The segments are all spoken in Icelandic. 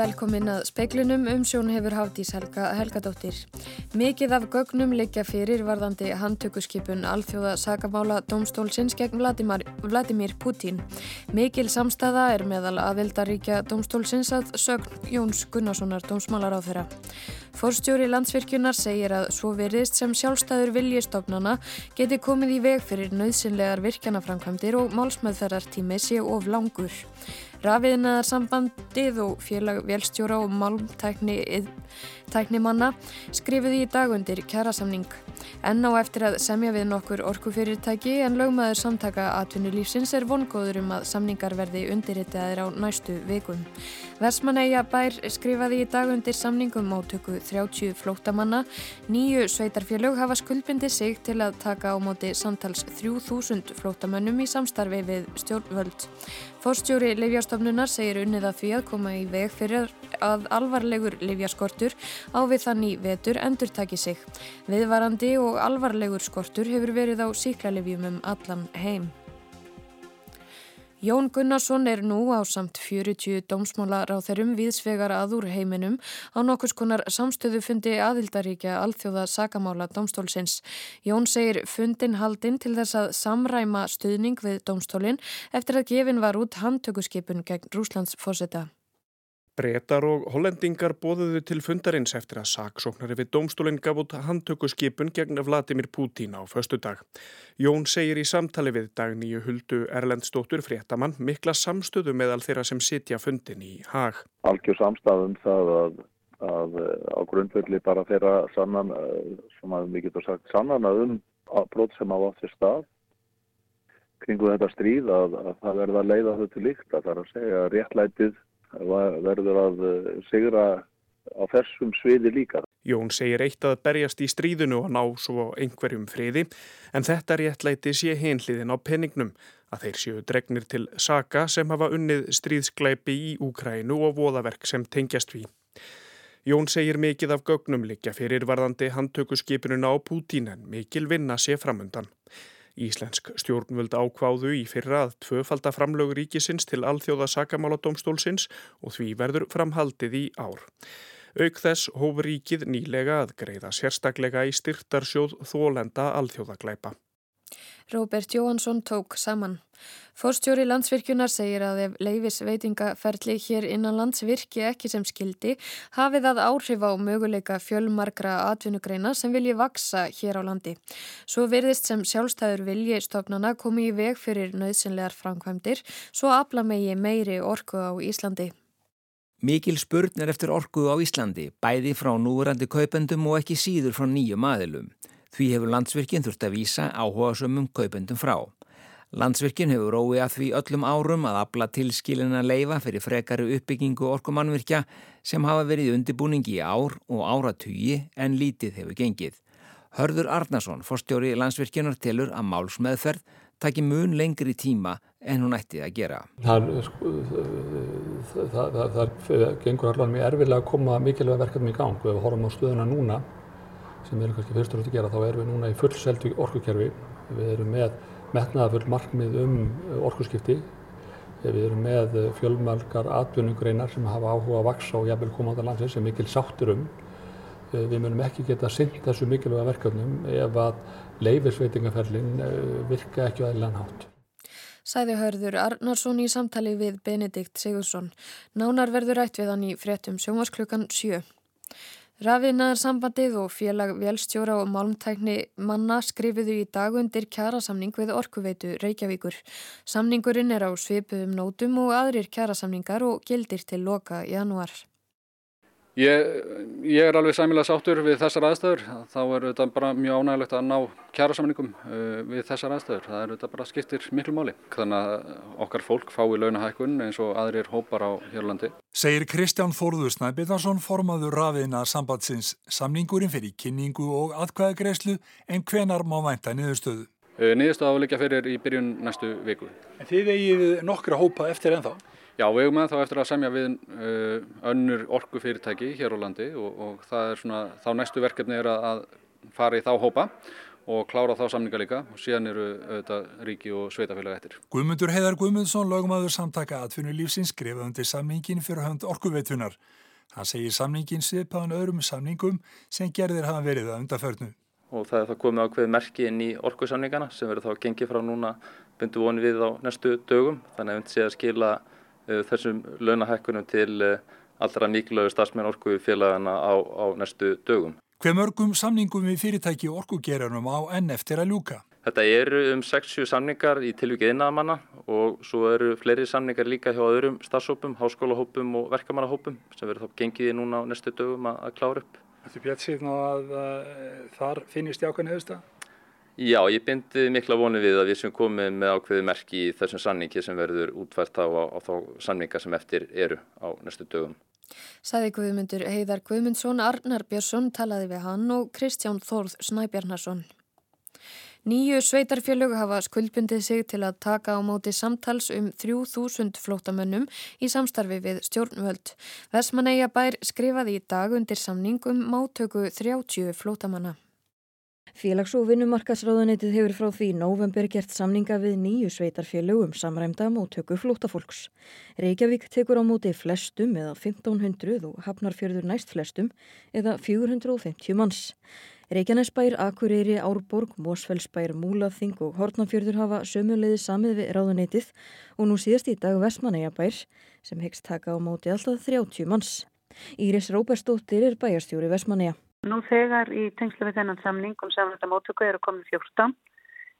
Velkomin að speiklinum um sjón hefur Hafdís Helga Helgadóttir. Mikið af gögnum liggja fyrir varðandi handtökuskipun alþjóða sagamála domstólsins gegn Vladimir, Vladimir Putin. Mikil samstæða er meðal aðildaríkja domstólsins að sögn Jóns Gunnarssonar domsmálar á þeirra. Forstjóri landsvirkjunar segir að svo veriðst sem sjálfstæður viljistofnana geti komið í veg fyrir nöðsynlegar virkjanaframkvæmdir og málsmeðferðartími sé of langur. Rafiðnaðar sambandið og félag velstjóra og málmtæknimanna skrifuði í dagundir kjærasamning. Enn á eftir að semja við nokkur orkufyrirtæki en lögmaður samtaka atvinnulífsins er vongóður um að samningar verði undirritaðir á næstu vikum. Versmanæja bær skrifaði í dagundir samningum átöku 30 flóttamanna. Nýju sveitarfélög hafa skuldbindi sig til að taka á móti samtals 3000 flóttamönnum í samstarfi við stjórnvöld. Fórstjóri Livjastofnunar segir unnið að því að koma í veg fyrir að alvarlegur livjaskortur á við þann í vetur endur taki sig. Viðvarandi og alvarlegur skortur hefur verið á síklarlivjum um allan heim. Jón Gunnarsson er nú á samt 40 dómsmálar á þeirrum viðsvegar aður heiminum á nokkus konar samstöðu fundi aðildaríkja alþjóða sakamála dómstólsins. Jón segir fundin haldinn til þess að samræma stuðning við dómstólinn eftir að gefin var út handtökuskipun gegn Rúslands fósita. Bretar og hollendingar bóðuðu til fundarins eftir að saksóknari við domstólinn gaf út handtökuskipun gegn Vladimir Putin á föstu dag. Jón segir í samtali við dagníu huldu Erlendstóttur fréttamann mikla samstöðu meðal þeirra sem sitja fundin í hag. Algjör samstafum það að, að á grundvelli bara þeirra sannan, sem að við getum sagt sannana um brot sem hafa átt sér stað kringu þetta stríð að, að það verða að leiða þau til líkt að það er að segja réttlætið verður að eh, sigra á þessum sviði líka. Jón segir eitt að berjast í stríðinu og ná svo einhverjum friði en þetta réttlæti sé hinliðin á penningnum að þeir séu dregnir til Saka sem hafa unnið stríðskleipi í Úkrænu og voðaverk sem tengjast við. Jón segir mikið af gögnum likja fyrir varðandi handtökuskipununa á Pútín en mikil vinna sé framundan. Íslensk stjórnvöld ákváðu í fyrra að tvöfalda framlögur ríkisins til alþjóða sakamáladómstólsins og því verður framhaldið í ár. Auk þess hófur ríkið nýlega að greiða sérstaklega í styrtarsjóð þólenda alþjóðagleipa. Róbert Jóhansson tók saman. Fórstjóri landsvirkjunar segir að ef leifisveitingaferli hér innan lands virki ekki sem skildi hafið að áhrif á möguleika fjölmarkra atvinnugreina sem vilji vaksa hér á landi. Svo verðist sem sjálfstæður vilji stofnana komi í veg fyrir nöðsynlegar framkvæmdir svo afla megi meiri orku á Íslandi. Mikil spurn er eftir orku á Íslandi, bæði frá núrandi kaupendum og ekki síður frá nýjum aðilum. Því hefur landsvirkinn þurft að vísa áhuga sömum kaupendum frá. Landsvirkinn hefur róið að því öllum árum að abla tilskilina leifa fyrir frekari uppbyggingu orkumannvirkja sem hafa verið undibúningi í ár og áratugi en lítið hefur gengið. Hörður Arnason, forstjóri landsvirkjunar, telur að málsmeðferð taki mun lengri tíma en hún ætti að gera. Það, það, það, það gengur allavega mjög erfilega að koma mikilvæg verkefni í gang. Við horfum á stöðuna núna sem erum kannski fyrstur að gera, þá erum við núna í fullseldu orkukerfi. Við erum með metnaðafull markmið um orkuskipti. Við erum með fjölmalgar atvinnugreinar sem hafa áhuga að vaksa og jafnvel koma á þetta landsins sem mikil sáttur um. Við munum ekki geta synd þessu mikilvæga verkefnum ef að leifisveitingaferlin virka ekki aðeinslega nátt. Sæði hörður Arnarsson í samtali við Benedikt Sigursson. Nánar verður rætt við hann í fréttum sjónvarsklukkan 7. Rafiðnaðar sambandið og félag velstjóra og málmtækni manna skrifiðu í dag undir kjærasamning við Orkuveitu Reykjavíkur. Samningurinn er á svipuðum nótum og aðrir kjærasamningar og gildir til loka janúar. Ég, ég er alveg sæmilega sáttur við þessar aðstæður. Þá er þetta bara mjög ánægilegt að ná kjærasamningum uh, við þessar aðstæður. Það er þetta bara skiptir miklu máli. Þannig að okkar fólk fái launahækkun eins og aðrir hópar á Hjörlandi. Segir Kristján Þórður Snæbjörnarsson formaður rafiðna sambandsins samningurinn fyrir kynningu og atkvæðagreyslu en hvenar má vænta niðurstöðu? Uh, niðurstöðu áleika fyrir í byrjun næstu viku. En þið eigið nokkra hópa eftir ennþá? Já, við erum með þá eftir að semja við uh, önnur orkufyrirtæki hér á landi og, og það er svona, þá næstu verkefni er að, að fara í þá hópa og klára þá samninga líka og síðan eru auðvitað ríki og sveitafélag eftir. Guðmundur Heiðar Guðmundsson, lögmaður samtaka atvinnu lífsins, skrifaði undir samningin fyrir hönd orkuveitunar. Hann segir samningin svipaðan öðrum samningum sem gerðir hafa verið að undaförnu. Og það er það komið ákveð merki inn í orkusamningana sem verður þá gengið frá núna bundu voni við á næstu dögum. Þannig að við séum að skila þessum launahækkunum til uh, allra mikilvægur stafsmenn orkufélagana á, á næstu dögum. Hver mörgum samningum við fyrirtæki orkugerunum á enn eftir að ljúka? Þetta eru um 6-7 samningar í tilvikið innaðamanna og svo eru fleiri samningar líka hjá öðrum stafsópum, háskólahópum og verkamannahópum sem verður þá gengið í núna á næstu dögum að, klára upp. Er bjart síðan að uh, þar finnist jákvæðin auðvitað? Já, ég bindi mikla vonu við að við sem komum með ákveði merki í þessum samningi sem verður útvært á, á, þá samninga sem eftir eru á næstu dögum. Saði Guðmundur Heiðar Guðmundsson, Arnar Björnsson talaði við hann og Kristján Þórð Snæbjarnarsson. Nýju sveitarfjölög hafa skuldbundið sig til að taka á móti samtals um 3000 flótamönnum í samstarfi við stjórnvöld. Vesmanæja bær skrifaði í dag undir samning um mátöku 30 flótamanna. Félags- og vinnumarkasráðunitið hefur frá því november gert samninga við nýju sveitarfélögum samræmda móttöku flótafólks. Reykjavík tekur á móti flestum eða 1500 og Hafnarfjörður næst flestum eða 450 manns. Reykjanesbær, Akureyri, Árborg, Mósfellsbær, Múlaþing og Hortnafjörður hafa sömuleiði samið við ráðunitið og nú síðast í dag Vestmanæjabær sem hegst taka á móti alltaf 30 manns. Íris Róbersdóttir er bæjarstjóri Vestmanæja. Nú þegar í tengslu við þennan samning um samvægt að mótöku eru komin 14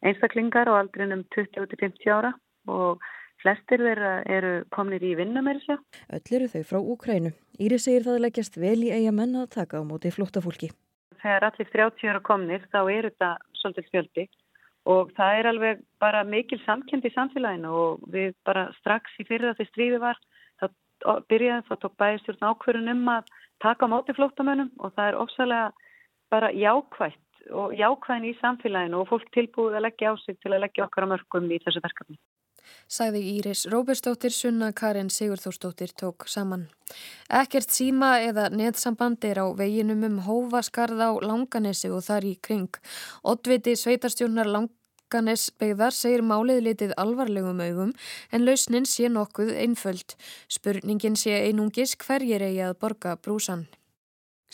einstaklingar á aldrinum 20-50 ára og flestir þeirra eru kominir í vinnamerisja. Öll eru þau frá Úkrænu. Íris segir það leggjast vel í eiga menn að taka á móti flóttafólki. Þegar allir 30 eru komnir þá er þetta svolítið fjöldi og það er alveg bara mikil samkend í samfélaginu og við bara strax í fyrir að því stríði var þá byrjaði þá tók bæjastjórn ákverðun um að taka á móti flóttamönnum og það er ofsalega bara jákvægt og jákvæðin í samfélaginu og fólk tilbúið að leggja á sig til að leggja okkar á mörgum í þessu verkefni. Sæði Íris Róberstóttir, Sunna Karin Sigurþórstóttir tók saman. Ekkert síma eða neðsamband er á veginum um hófaskarð á Langanesi og þar í kring. Ottviti sveitarstjórnar Langanes beigðar segir málið litið alvarlegum augum en lausnin sé nokkuð einföld. Spurningin sé einungis hverjir eigi að borga brúsan.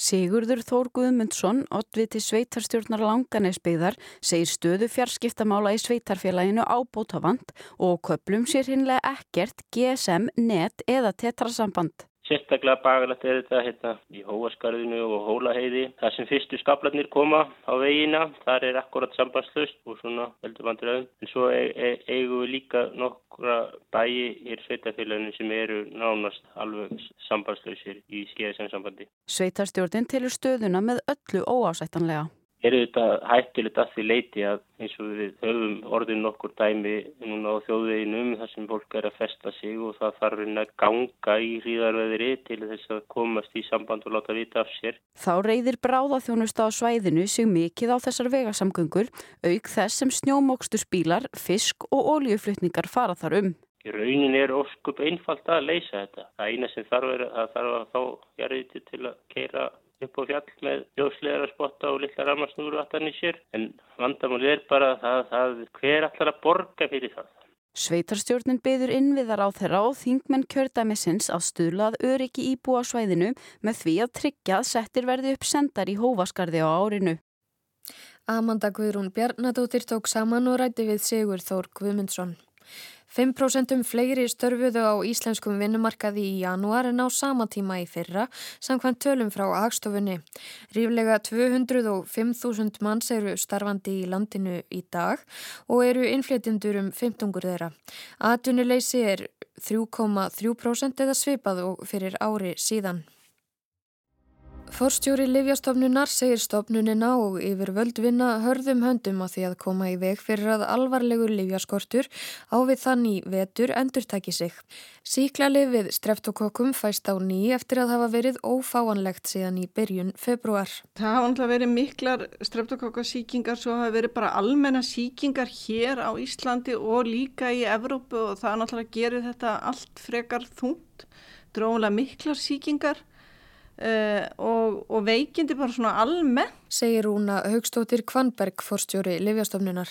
Sigurður Þór Guðmundsson, ottviti sveitarstjórnar Langanesbyggðar, segir stöðu fjarskiptamála í sveitarfélaginu ábótavand og köplum sér hinnlega ekkert GSM, net eða tetrasamband. Sérstaklega bagalegt er þetta hérna, í Hóaskarðinu og Hólaheiði. Það sem fyrstu skaplarnir koma á veginna, þar er akkurat sambandslust og svona veldur vandröðum. En svo e e eigum við líka nokkra bæi í sveitafélaginu sem eru nánast alveg sambandslausir í GSM-sambandi. Sveitarstjórnin telur stöðuna með öllu óásættanlega. Er þetta hættilegt að því leiti að eins og við höfum orðin nokkur dæmi núna á þjóðveginum þar sem fólk er að festa sig og það þarf að ganga í hríðarveðri til þess að komast í samband og láta vita af sér. Þá reyðir bráðaþjónusta á svæðinu sig mikið á þessar vegasamgöngur auk þess sem snjómokstur spílar, fisk og óljuflutningar fara þar um. Í raunin er óskup einfalt að leysa þetta. Það eina sem þarf er að þarf að þá gerði til að keira upp á fjall með ljóslegar að spotta og litla ramarsnúru aftan í sér en vandamálið er bara það, það hver allar að borga fyrir það. Sveitarstjórnin byður innviðar á þeirra og þingmenn kjördæmisins að stuðlað öryggi íbúa svæðinu með því að tryggja að settir verði upp sendar í hófaskarði á árinu. Amanda Guðrún Bjarnadóttir tók saman og rætti við Sigur Þór Guðmundsson. 5% fleiri störfuðu á íslenskum vinnumarkaði í janúar en á sama tíma í fyrra samkvæmt tölum frá Hagstofunni. Ríflega 205.000 manns eru starfandi í landinu í dag og eru innflytjendur um 15 þeirra. Atunuleysi er 3,3% eða svipað og fyrir ári síðan. Forstjóri Livjastofnunar segir stofnunina og yfir völdvinna hörðum höndum á því að koma í veg fyrir að alvarlegur livjaskortur á við þann í vetur endurtæki sig. Síklarlið við streptokokkum fæst á ný eftir að hafa verið ófáanlegt síðan í byrjun februar. Það hafa alltaf verið miklar streptokokkasíkingar svo hafa verið bara almenna síkingar hér á Íslandi og líka í Evrópu og það náttúrulega gerir þetta allt frekar þúnt. Dróðulega miklar síkingar Uh, og, og veikindi bara svona almennt segir Rúna Haugstóttir Kvanberg forstjóri Livjastofnunar.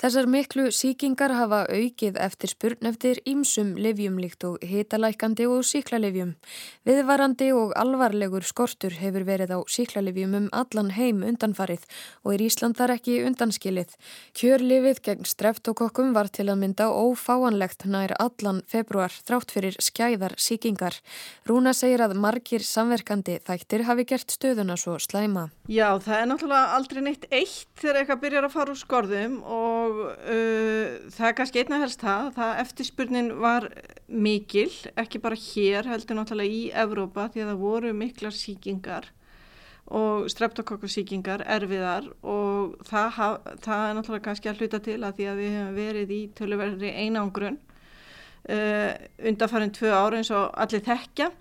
Þessar miklu síkingar hafa aukið eftir spurn eftir ímsum livjum líkt og hitalækandi og síklarlivjum. Viðvarandi og alvarlegur skortur hefur verið á síklarlivjum um allan heim undanfarið og er Ísland þar ekki undanskilið. Kjörlifið gegn streptokokkum var til að mynda ófáanlegt nær allan februar þrátt fyrir skæðar síkingar. Rúna segir að margir samverkandi þættir hafi gert stöðuna svo slæma. Já, það það er náttúrulega aldrei neitt eitt þegar eitthvað byrjar að fara úr skorðum og uh, það er kannski einna helst það, það eftirspurnin var mikil, ekki bara hér heldur náttúrulega í Evrópa því að það voru miklar síkingar og streptokokkosíkingar erfiðar og það, það er náttúrulega kannski að hluta til að því að við hefum verið í töluverðri einangrun uh, undanfærin tvö ára eins og allir þekkja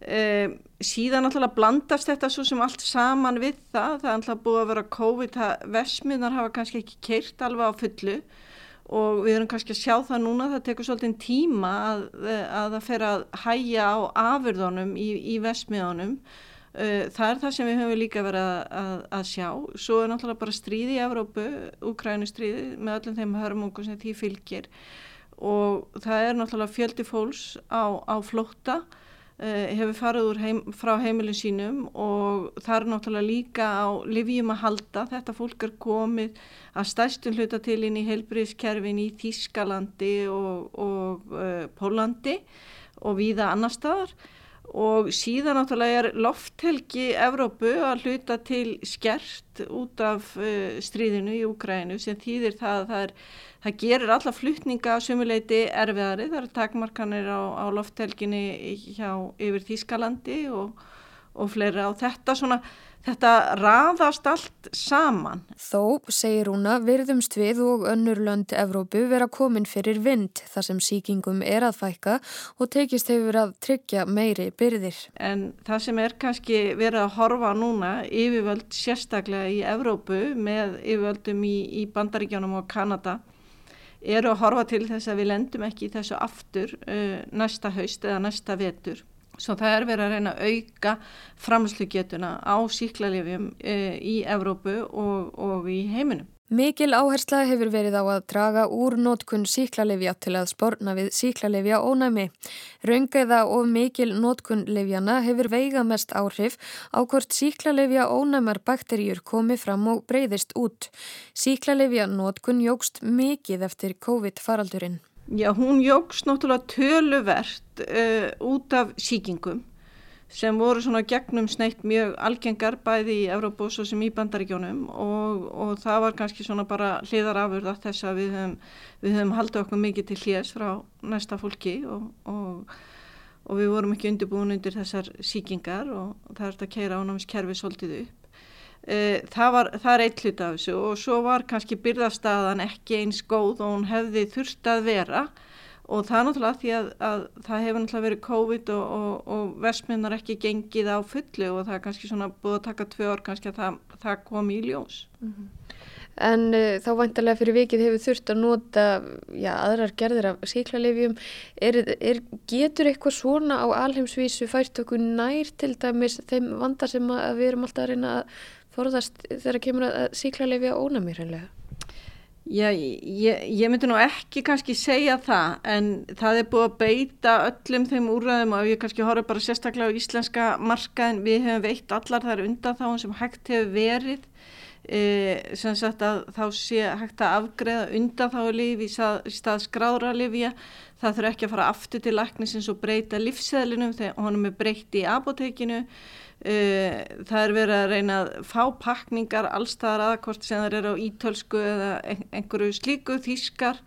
Um, síðan alltaf blandast þetta svo sem allt saman við það. Það er alltaf búið að vera COVID vesmiðnar hafa kannski ekki keirt alveg á fullu. Og við erum kannski að sjá það núna það tekur svolítið tíma að, að það fer að hæja á afurðunum í, í vesmiðunum uh, það er það sem við höfum líka verið að, að, að sjá. Svo er náttúrulega bara stríði í Evrópu Úkrænu stríði með öllum þeim hörmungum sem því fylgir. Og það er náttúrulega fjöldi fólks á, á flótta hefur farið heim, frá heimilin sínum og það er náttúrulega líka á livjum að halda. Þetta fólk er komið að stæstum hluta til inn í heilbriðskerfin í Þískalandi og, og uh, Pólandi og víða annar staðar og síðan náttúrulega er lofthelgi Evrópu að hluta til skert út af uh, stríðinu í Úgrænu sem þýðir það að það, er, það gerir alla flutninga sumuleiti erfiðari, það eru takmarkanir á, á lofthelginni hjá yfir Þískalandi og, og fleira. Og þetta svona Þetta raðast allt saman. Þó, segir hún að virðumst við og önnur lönd Evrópu vera komin fyrir vind þar sem síkingum er að fækka og tekist hefur að tryggja meiri byrðir. En það sem er kannski verið að horfa núna yfirvöld sérstaklega í Evrópu með yfirvöldum í, í Bandaríkjónum og Kanada eru að horfa til þess að við lendum ekki þessu aftur uh, næsta haust eða næsta vetur. Svo það er verið að reyna að auka framslugetuna á síklarlefjum e, í Evrópu og, og í heiminum. Mikil áhersla hefur verið á að draga úr nótkunn síklarlefja til að spórna við síklarlefja ónæmi. Raungæða og mikil nótkunnlefjana hefur veiga mest áhrif á hvort síklarlefja ónæmar bakteríur komi fram og breyðist út. Síklarlefja nótkunn jógst mikið eftir COVID-faraldurinn. Já, hún jógst náttúrulega töluvert uh, út af síkingum sem voru svona gegnum sneitt mjög algengar bæði í Európos og sem í bandaríkjónum og, og það var kannski svona bara hliðar afurða þess að við höfum, við höfum haldið okkur mikið til hljés frá næsta fólki og, og, og við vorum ekki undirbúin undir þessar síkingar og það er þetta að keira ánámskerfi svolítið upp. Eh, það, var, það er eitt hlut af þessu og svo var kannski byrðarstaðan ekki eins góð og hún hefði þurft að vera og það er náttúrulega því að, að það hefur náttúrulega verið COVID og, og, og versminnar ekki gengið á fullu og það er kannski svona búið að taka tvö ár kannski að það, það kom í ljós. Mm -hmm. En uh, þá vantarlega fyrir vikið hefur þurft að nota já, aðrar gerðir af síklarleifjum. Getur eitthvað svona á alheimsvísu fært okkur nær til dæmis þeim vandar sem við erum alltaf að reyna að forðast þegar kemur að síklarleifja ónami hreinlega? Já, ég, ég myndi nú ekki kannski segja það en það er búið að beita öllum þeim úrraðum og ég kannski horfa bara sérstaklega á íslenska markaðin við hefum veitt allar þar undan þá sem hægt hefur verið e, sem sagt að þá sé hægt að afgreða undan þá líf í stað, skráðra lifja það þurfa ekki að fara aftur til læknisins og breyta lífsæðlinum þegar honum er breytt í apotekinu Uh, það er verið að reyna að fá pakningar allstaðar aðakort sem það eru á ítölsku eða einhverju slíku þýskar.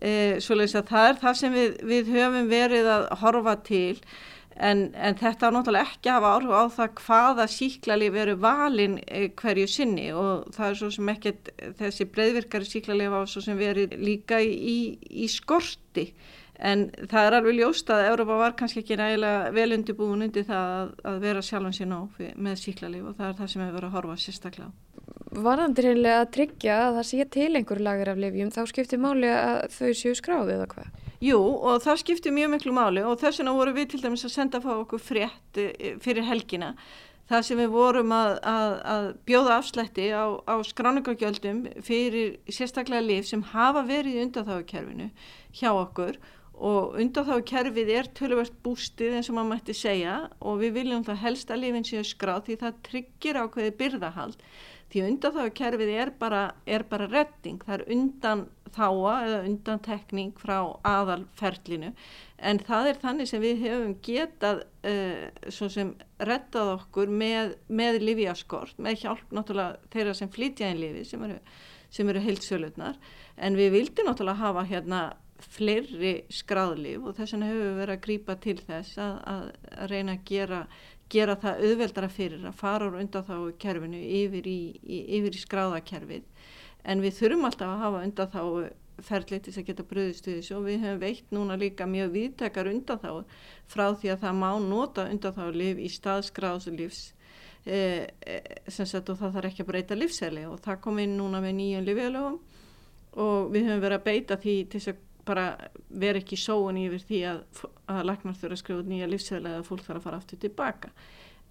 Uh, svoleiðis að það er það sem við, við höfum verið að horfa til. En, en þetta er náttúrulega ekki hafa áhrif á það hvaða síklarlið veru valin uh, hverju sinni. Og það er svo sem ekkert þessi breyðvirkari síklarlið var svo sem verið líka í, í skorti En það er alveg ljóst að Európa var kannski ekki nægilega vel undirbúin undir það að, að vera sjálfan sín á með síklarlíf og það er það sem hefur verið að horfa sérstaklega á. Varðandir einlega að tryggja að það sé til einhver lager af lifjum, þá skiptir máli að þau séu skráðið eða hvað? Jú og það skiptir mjög miklu máli og þess vegna voru við til dæmis að senda fá okkur frétt eh, fyrir helgina það sem við vorum að, að, að bjóða afslætti á, á skráningagjöldum fyrir sérstaklega lif sem hafa verið í undanþákerfinu hjá okkur og undanþákerfið er tölvert bústið eins og maður mætti segja og við viljum það helst að lifin séu skráð því það tryggir ákveði byrðahald. Því undanþákerfið er bara, er bara redding, það er undan þáa eða undan tekning frá aðalferlinu. En það er þannig sem við hefum getað uh, sem rettað okkur með, með livjaskort, með hjálp náttúrulega þeirra sem flytja einn lifi sem eru, eru heilsölutnar en við vildum náttúrulega hafa hérna fleiri skráðlif og þess vegna hefur við verið að grýpa til þess að, að, reyna að gera, gera það auðveldara fyrir að fara úr undan þá kerfinu yfir í, í, yfir í skráðakerfið. En við þurfum alltaf að hafa undan þá ferlið til þess að geta bröðist við þessu og við hefum veitt núna líka mjög viðtekar undan þá frá því að það má nota undan þá liv í staðskráðslivs e, e, sem sagt og það þarf ekki að breyta livsæli og það kom inn núna með nýjum livjalögum og við höfum verið að beita því til þess að bara vera ekki sóun yfir því að, að lagnar þurfa að skrifa nýja livsæli eða fólk þarf að fara aftur tilbaka.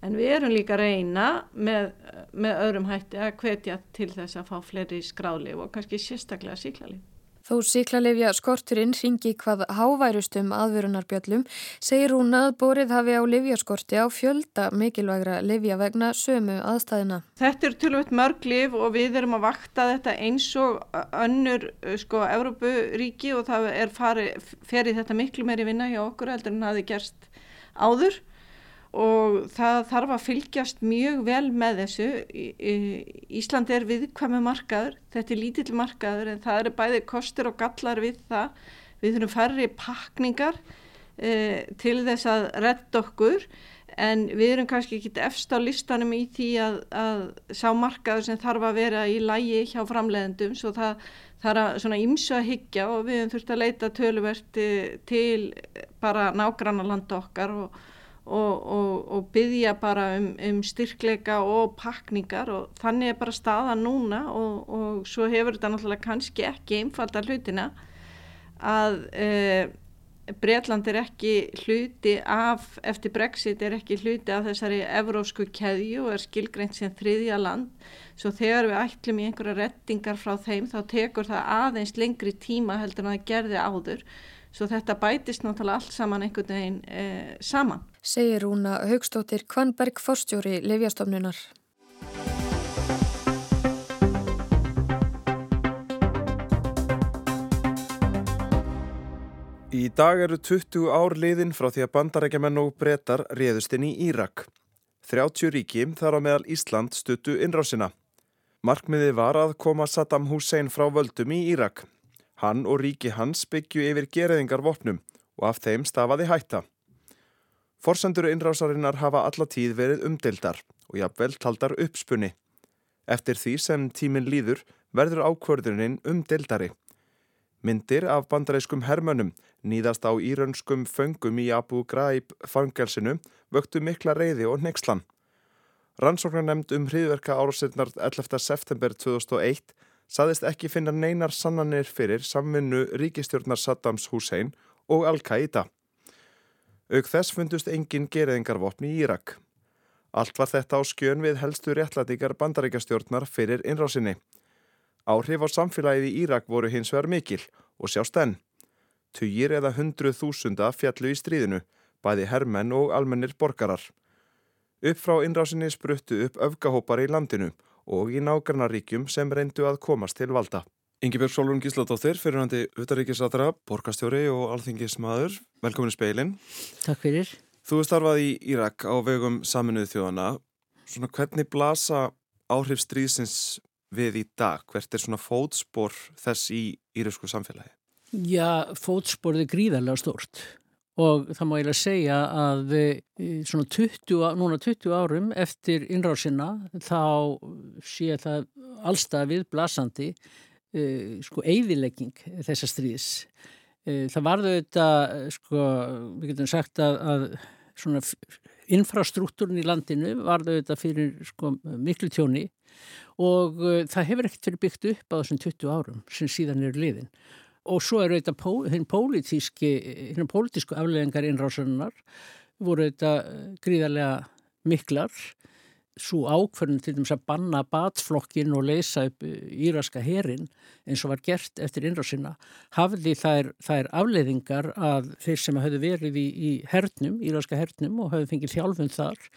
En við erum líka að reyna með, með öðrum hætti að hvetja til þess að fá fleiri skráðlif og kannski sérstaklega síklarlif Þó síklarlefja skorturinn ringi hvað háværustum aðvörunarbjöllum segir hún að borið hafi á lefjaskorti á fjölda mikilvægra lefja vegna sömu aðstæðina. Þetta er tölvöld mörg lif og við erum að vakta þetta eins og önnur sko Európuríki og það er farið, þetta miklu meiri vinna hjá okkur heldur en það hefði gerst áður og það þarf að fylgjast mjög vel með þessu. Ísland er viðkvæmi markaður þetta er lítill markaður en það eru bæði kostur og gallar við það. Við þurfum færri pakningar eh, til þess að redda okkur en við erum kannski ekki efst á listanum í því að, að sá markaður sem þarf að vera í lægi hjá framleiðendum svo það, er svona ímsu að higgja og við höfum þurft að leita tölverti til bara nágranna landa okkar og og, og, og byggja bara um, um styrkleika og pakningar og þannig er bara staða núna og, og svo hefur þetta náttúrulega kannski ekki einfalda hlutina að e, Breitland er ekki hluti af, eftir Brexit er ekki hluti af þessari evrósku keðju og er skilgreint sem þriðja land. Svo þegar við ætlum í einhverja rettingar frá þeim þá tekur það aðeins lengri tíma heldur en það gerði áður svo þetta bætist náttúrulega allt saman einhvern veginn e, saman. Segir Rúna Haugstóttir Kvanberg Forstjóri Livjastofnunar. Í dag eru 20 ár liðin frá því að bandarækjaman og brettar réðust inn í Írak. 30 ríki þar á meðal Ísland stuttu innrásina. Markmiði var að koma Saddam Hussein frá völdum í Írak. Hann og ríki hans byggju yfir gerðingar vopnum og af þeim stafaði hætta. Forsendur innrásarinnar hafa alla tíð verið umdildar og jafnvel taldar uppspunni. Eftir því sem tímin líður verður ákvörðunin umdildari. Myndir af bandaræskum hermönum nýðast á íraunskum föngum í Abu Ghraib fangelsinu vöktu mikla reyði og nexlan. Rannsóknar nefnd um hriðverka árásirnar 11. september 2001 saðist ekki finna neinar sannanir fyrir samvinnu ríkistjórnar Saddams Hussein og Al-Qaida. Auk þess fundust engin geriðingarvopni í Írak. Allt var þetta á skjön við helstu réttlætingar bandaríkastjórnar fyrir innrásinni. Áhrif á samfélagið í Írak voru hins vegar mikil og sjást enn. Tugir eða hundruð þúsunda fjallu í stríðinu, bæði hermenn og almennir borgarar. Upp frá innrásinni spruttu upp öfgahópar í landinu og í nágrannaríkjum sem reyndu að komast til valda. Yngibjörg Solvun Gísladóttir, fyrirhandi utaríkisatra, borgastjóri og alþingismadur. Velkomin í speilin. Takk fyrir. Þú er starfað í Írak á vegum saminuðu þjóðana. Svona hvernig blasa áhrif stríðsins við í dag? Hvert er svona fótspor þess í írisku samfélagi? Já, fótsporið er gríðarlega stort og það má ég lega segja að svona 20, núna 20 árum eftir innrásina þá sé það allstað við blasandi uh, sko eigðilegging þessa stríðs. Uh, það varðu þetta, sko, við getum sagt að, að svona infrastruktúrin í landinu varðu þetta fyrir sko miklu tjóni og það hefur ekkert verið byggt upp á þessum 20 árum sem síðan eru liðin og svo eru þetta hinn pólitíski, hinn pólitísku afleðingar innrásarinnar voru þetta gríðarlega miklar svo ákverðin til dæmis að banna batflokkin og leysa upp íraska herin eins og var gert eftir innrásina hafði þær, þær afleiðingar að þeir sem hafði verið í, í hernum, íraska hernum og hafði fengið þjálfund þar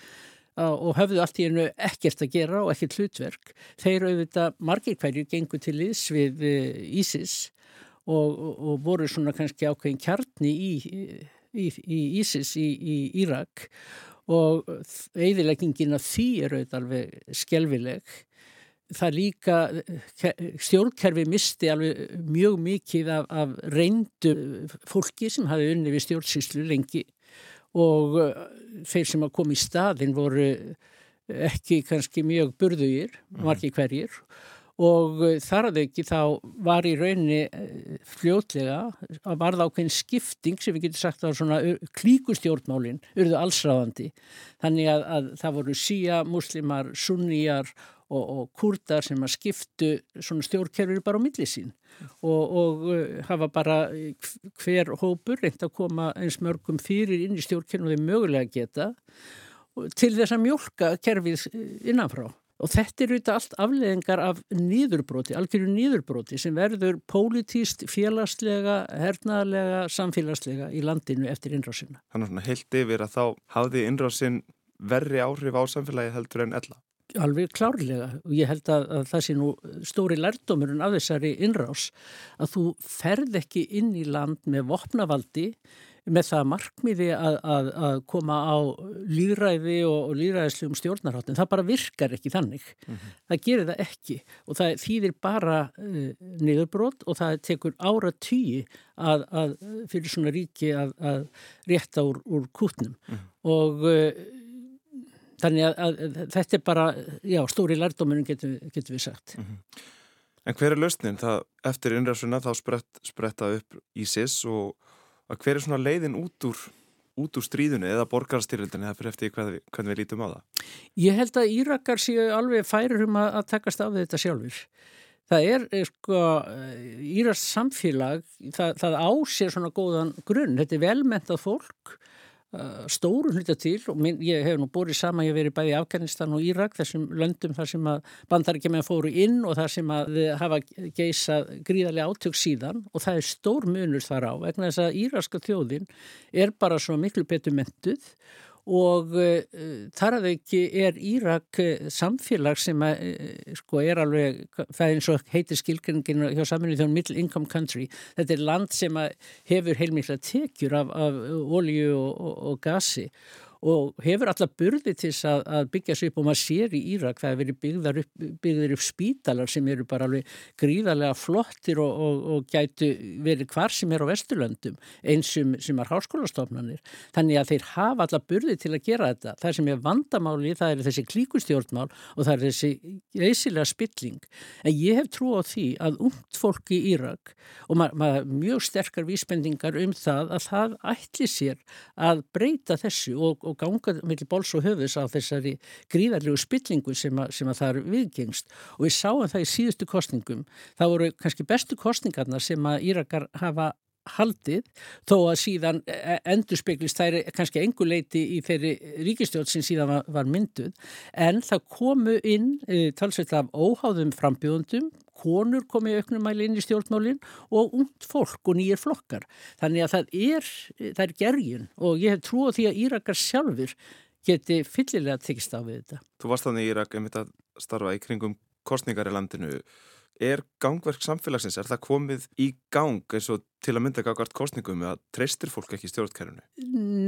og hafðu allt í hennu ekkert að gera og ekkert hlutverk. Þeir auðvitað margir hverjir gengur til liðs við Ísis og, og, voru svona kannski ákveðin kjarni í, í, í Ísis í, í Írak. Og eðileggingin af því er auðvitað alveg skelvileg. Það líka, stjórnkerfi misti alveg mjög mikið af, af reyndu fólki sem hafi unni við stjórnsýslu lengi. Og þeir sem að koma í staðin voru ekki kannski mjög burðugir, margi hverjir. og þar að ekki þá var í rauninni fljótlega að varða ákveðin skipting sem við getum sagt að svona klíkustjórnmálinn urðu allsráðandi þannig að, að það voru síja, muslimar, sunníjar og, og kurdar sem að skiptu svona stjórnkerfir bara á milli sín og, og hafa bara hver hópur reynd að koma eins mörgum fyrir inn í stjórnkerfinu og þeir mögulega geta til þess að mjölka kerfið innanfrá. Og þetta eru þetta allt afleðingar af nýðurbróti, algjörðu nýðurbróti sem verður pólitíst, félagslega, hernaðlega, samfélagslega í landinu eftir innrásina. Þannig að heilt yfir að þá hafði innrásin verri áhrif á samfélagi heldur en ella? Alveg klárlega og ég held að, að það sé nú stóri lærdómurinn af þessari innrás að þú ferð ekki inn í land með vopnavaldi með það markmiði að, að, að koma á líðræði og, og líðræðislegum stjórnarháttin. Það bara virkar ekki þannig. Mm -hmm. Það gerir það ekki og það þýðir bara uh, niðurbrót og það tekur ára tíi að, að fyrir svona ríki að rétta úr, úr kútnum mm -hmm. og uh, þannig að þetta er bara, já, stóri lærdóminum getur, getur við sagt. Mm -hmm. En hver er lausnin? Það, eftir innræðsuna þá sprett, spretta upp ISIS og að hver er svona leiðin út úr, út úr stríðunni eða borgarstyrildinni það fyrir eftir hvernig, hvernig við lítum á það? Ég held að Írakar séu alveg færir um að, að takast af þetta sjálfur. Það er, eh, sko, Íraks samfélag, það, það ásér svona góðan grunn. Þetta er velmentað fólk stóru hluta til og minn, ég hef nú búið sama, ég hef verið bæði í Afganistan og Írak þessum löndum þar sem að bandarækjum fóru inn og þar sem að þið hafa geysað gríðarlega átök síðan og það er stór munur þar á vegna þess að Íraska þjóðin er bara svo miklu betur mentuð og þar að ekki er Írak uh, samfélag sem að, uh, sko, er alveg, það er eins og heitir skilgjörningin hjá saminu þjóðum Middle Income Country. Þetta er land sem hefur heilmikla tekjur af, af olju og, og, og gasi og hefur alla burði til að, að byggja sér upp og maður sér í Írak það hefur verið upp, byggðar upp spítalar sem eru bara alveg gríðarlega flottir og, og, og gætu verið hvar sem er á Vesturlöndum eins sem, sem er háskólastofnanir. Þannig að þeir hafa alla burði til að gera þetta. Það sem er vandamáli það er þessi klíkustjórnmál og það er þessi reysilega spilling. En ég hef trú á því að ungt fólk í Írak og maður ma mjög sterkar vísbendingar um það að það ætli sér að breyta þessu og, og ganga mellir bóls og höfus á þessari gríðarlegu spillingu sem að, sem að það er viðgengst. Og við sáum það í síðustu kostningum það voru kannski bestu kostningarna sem að Írakar hafa haldið þó að síðan e, e, endur speklist þær kannski engu leiti í þeirri ríkistjóð sem síðan var, var mynduð en það komu inn e, talsveit af óháðum frambjóðundum konur komið auknumæli inn í stjórnmálinn og ungt fólk og nýjir flokkar. Þannig að það er, það er gergin og ég hef trúið því að Írakar sjálfur geti fyllilega tekist á við þetta. Þú varst þannig Írak um þetta starfa í kringum kostningar í landinu. Er gangverk samfélagsins, er það komið í gang eins og til að mynda gagvart kostningum eða treystir fólk ekki stjórnkerfunu?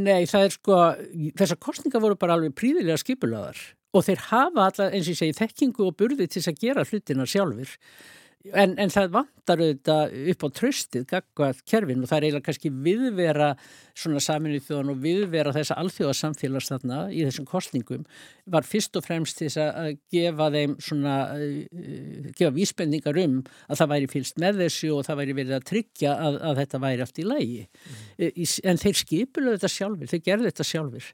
Nei, það er sko, þessar kostningar voru bara alveg príðilega skipulaðar og þeir hafa alla, eins og ég segi, þekkingu og burði til að gera hlutina sjálfur en, en það vantar auðvitað upp á tröstið gagvað kerfin og það er eiginlega kannski viðvera svona saminuð þjóðan og viðvera þessa alþjóðasamfélags þarna í þessum kostningum var fyrst og fremst til að gefa þeim svona, uh, gefa vísbendingar um að það væri fylst með þessu og það væri verið að tryggja að, að þetta væri aftur í lægi mm. en þeir skipulega þetta sjálfur, þeir gerðu þetta sjálfur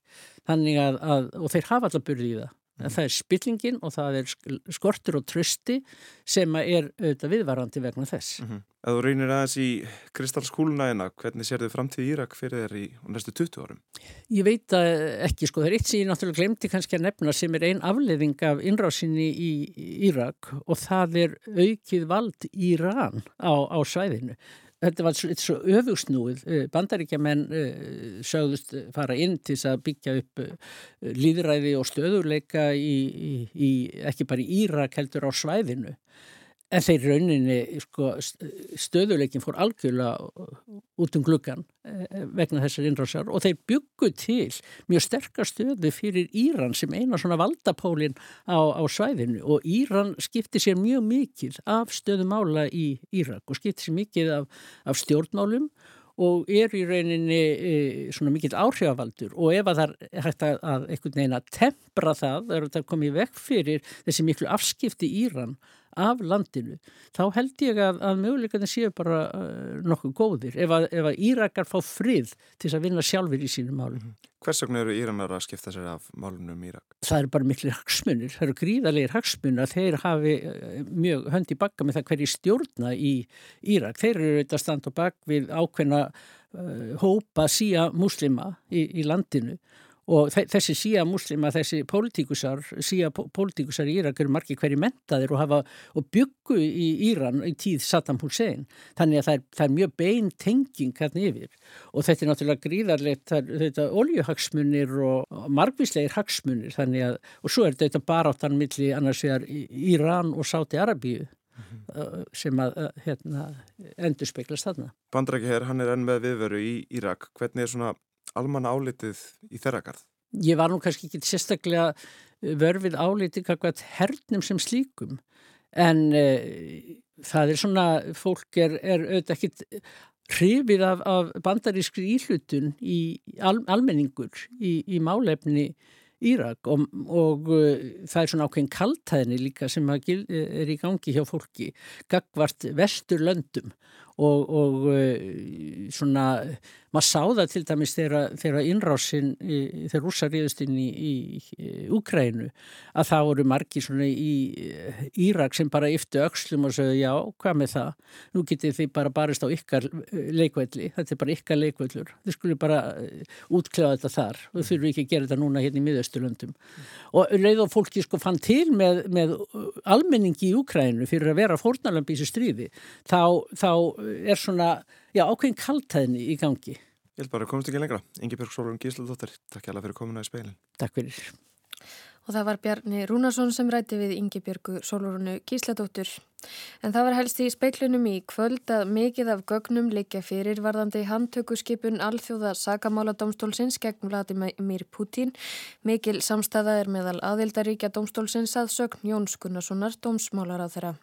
þannig að, að og þeir hafa alltaf burðið í það. Það er spillingin og það er skortur og trösti sem er auðvitað viðvarandi vegna þess. Mm -hmm. Að þú reynir aðeins í kristalskúluna eina, hvernig sér þið framtíð Írak fyrir þér í næstu 20 árum? Ég veit ekki, sko, það er eitt sem ég náttúrulega glemti kannski að nefna sem er einn afleðing af innrásinni í Írak og það er aukið vald Íran á, á svæðinu þetta var svo, öfugsnúið eh, bandaríkjaman uh, sögðust fara inn til að byggja upp uh, líðræði og stöðuleika í, í, í, ekki bara í Írak heldur á svæðinu En þeir rauninni, sko, stöðuleikin fór algjörlega út um gluggan eh, vegna þessar innrásar og þeir byggu til mjög sterkar stöðu fyrir Íran sem eina svona valdapólinn á, á svæðinu. Og Íran skipti sér mjög mikið af stöðumála í Írak og skipti sér mikið af, af stjórnmálum og er í rauninni e, svona mikill áhrifavaldur. Og ef að það er hægt að, að einhvern veginn að tempra það, það er að komið vekk fyrir þessi miklu afskipti Íran af landinu, þá held ég að, að möguleikarnir séu bara uh, nokkuð góðir ef að, ef að Írakar fá frið til að vinna sjálfur í sínum málum. Mm -hmm. Hvers vegna eru Íranar að skipta sér af málunum um Írak? Það eru bara miklu hagsmunir, það eru gríðarlegar hagsmunir að þeir hafi uh, mjög höndi bakka með það hverji stjórna í Írak. Þeir eru auðvitað stand og bakk við ákveðna uh, hópa síja muslima í, í landinu og þessi síja muslima, þessi pólitíkusar, síja pólitíkusar í Írak eru margi hverju mentaðir og hafa og byggu í Íran í tíð Saddam Hussein, þannig að það er, það er mjög bein tenging hérna yfir og þetta er náttúrulega gríðarlegt þetta er oljuhagsmunir og margvíslegir hagsmunir, þannig að og svo er þetta baráttan millir annars vegar Íran og Sáti Arabíu mm -hmm. sem að hérna, endur speklast þarna. Bandrækja hér, hann er enn með viðveru í Írak, hvernig er svona almanna álitið í þeirra garð? Ég var nú kannski ekki sérstaklega eh, vörfið álitið kakvað hernum sem slíkum en uh, það er svona, fólk er, er auðvitað ekkit hrifið af, af bandarískri íhlutun í al, almenningur í, í málefni Írak og, og uh, það er svona ákveðin kaltæðinni líka sem er í gangi hjá fólki gagvart vestur löndum og, og uh, svona maður sá það til dæmis þegar innrásin, þegar rúsa ríðust inn í, í, Úkrænu að það voru margi svona í Írak sem bara yftu aukslum og sögðu já, hvað með það? Nú getið þið bara barist á ykkar leikvelli, þetta er bara ykkar leikvellur þið skulle bara útklæða þetta þar. Og þau þurfu ekki að gera þetta núna hérna í miðausturlöndum. Mm. og leið og fólki sko fann til með, með almenningi í Úkrænu fyrir að vera fórnalambi í þessu stríði þá, þá er svona, já, ákveðin kaltæðni í gangi. Ég held bara að komast ekki lengra. Ingi Björg Sólun Gísladóttir, takk hjá það fyrir komuna í speilin. Takk fyrir. Og það var Bjarni Rúnarsson sem ræti við Ingi Björgu Sólurunu Gísladóttur. En það var helst í speiklunum í kvöld að mikið af gögnum leikja fyrir varðandi handtökuskipun alþjóða sagamáladómstólsins gegn Vladimir Putin. Mikil samstæða er meðal aðildaríkja dómstólsins að sögn Jóns Gunnarssonar dómsmálar á þeirra.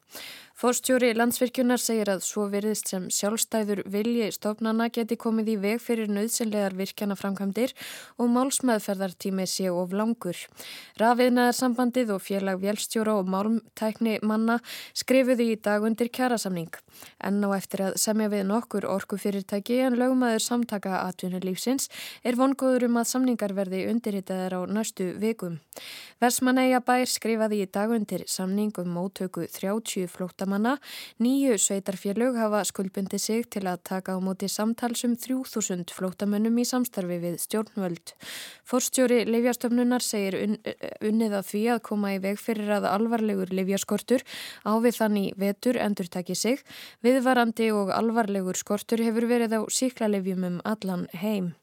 Fórstjóri landsvirkjunar segir að svo veriðst sem sjálfstæður vilji stofnana geti komið í veg fyrir nöðsynlegar virkjana framkvæmdir og málsmeðferðartími sé of langur. Rafiðnaðar sambandið og félag vélstjóra og málmtækni manna skrifuði í dag undir kjærasamning. En á eftir að semja við nokkur orku fyrirtæki en lögmaður samtaka atvinnulífsins er vongóður um að samningar verði undirritaðar á næstu vikum. Versmanæja bær skrifaði í dag undir samningum móttöku 30 flótta flótamanna. Nýju sveitarfélög hafa skuldbundi sig til að taka á móti samtalsum 3000 flótamönnum í samstarfi við stjórnvöld. Forstjóri Livjastöfnunar segir un unnið að því að koma í veg fyrir að alvarlegur livjaskortur á við þannig vetur endur taki sig. Viðvarandi og alvarlegur skortur hefur verið á síklarlivjum um allan heim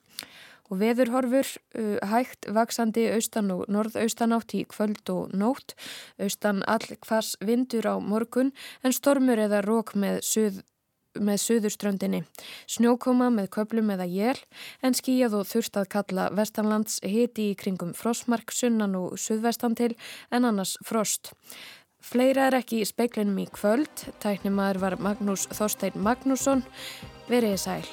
og veðurhorfur uh, hægt vaksandi austan og norðaustanátt í kvöld og nótt, austan all hvers vindur á morgun en stormur eða rók með suð með suðurströndinni. Snjókoma með köplum eða jél en skíjað og þurft að kalla vestanlands hiti í kringum frostmark sunnan og suðvestan til en annars frost. Fleira er ekki í speiklinum í kvöld. Tæknimaður var Magnús Þorstein Magnússon. Verið sæl.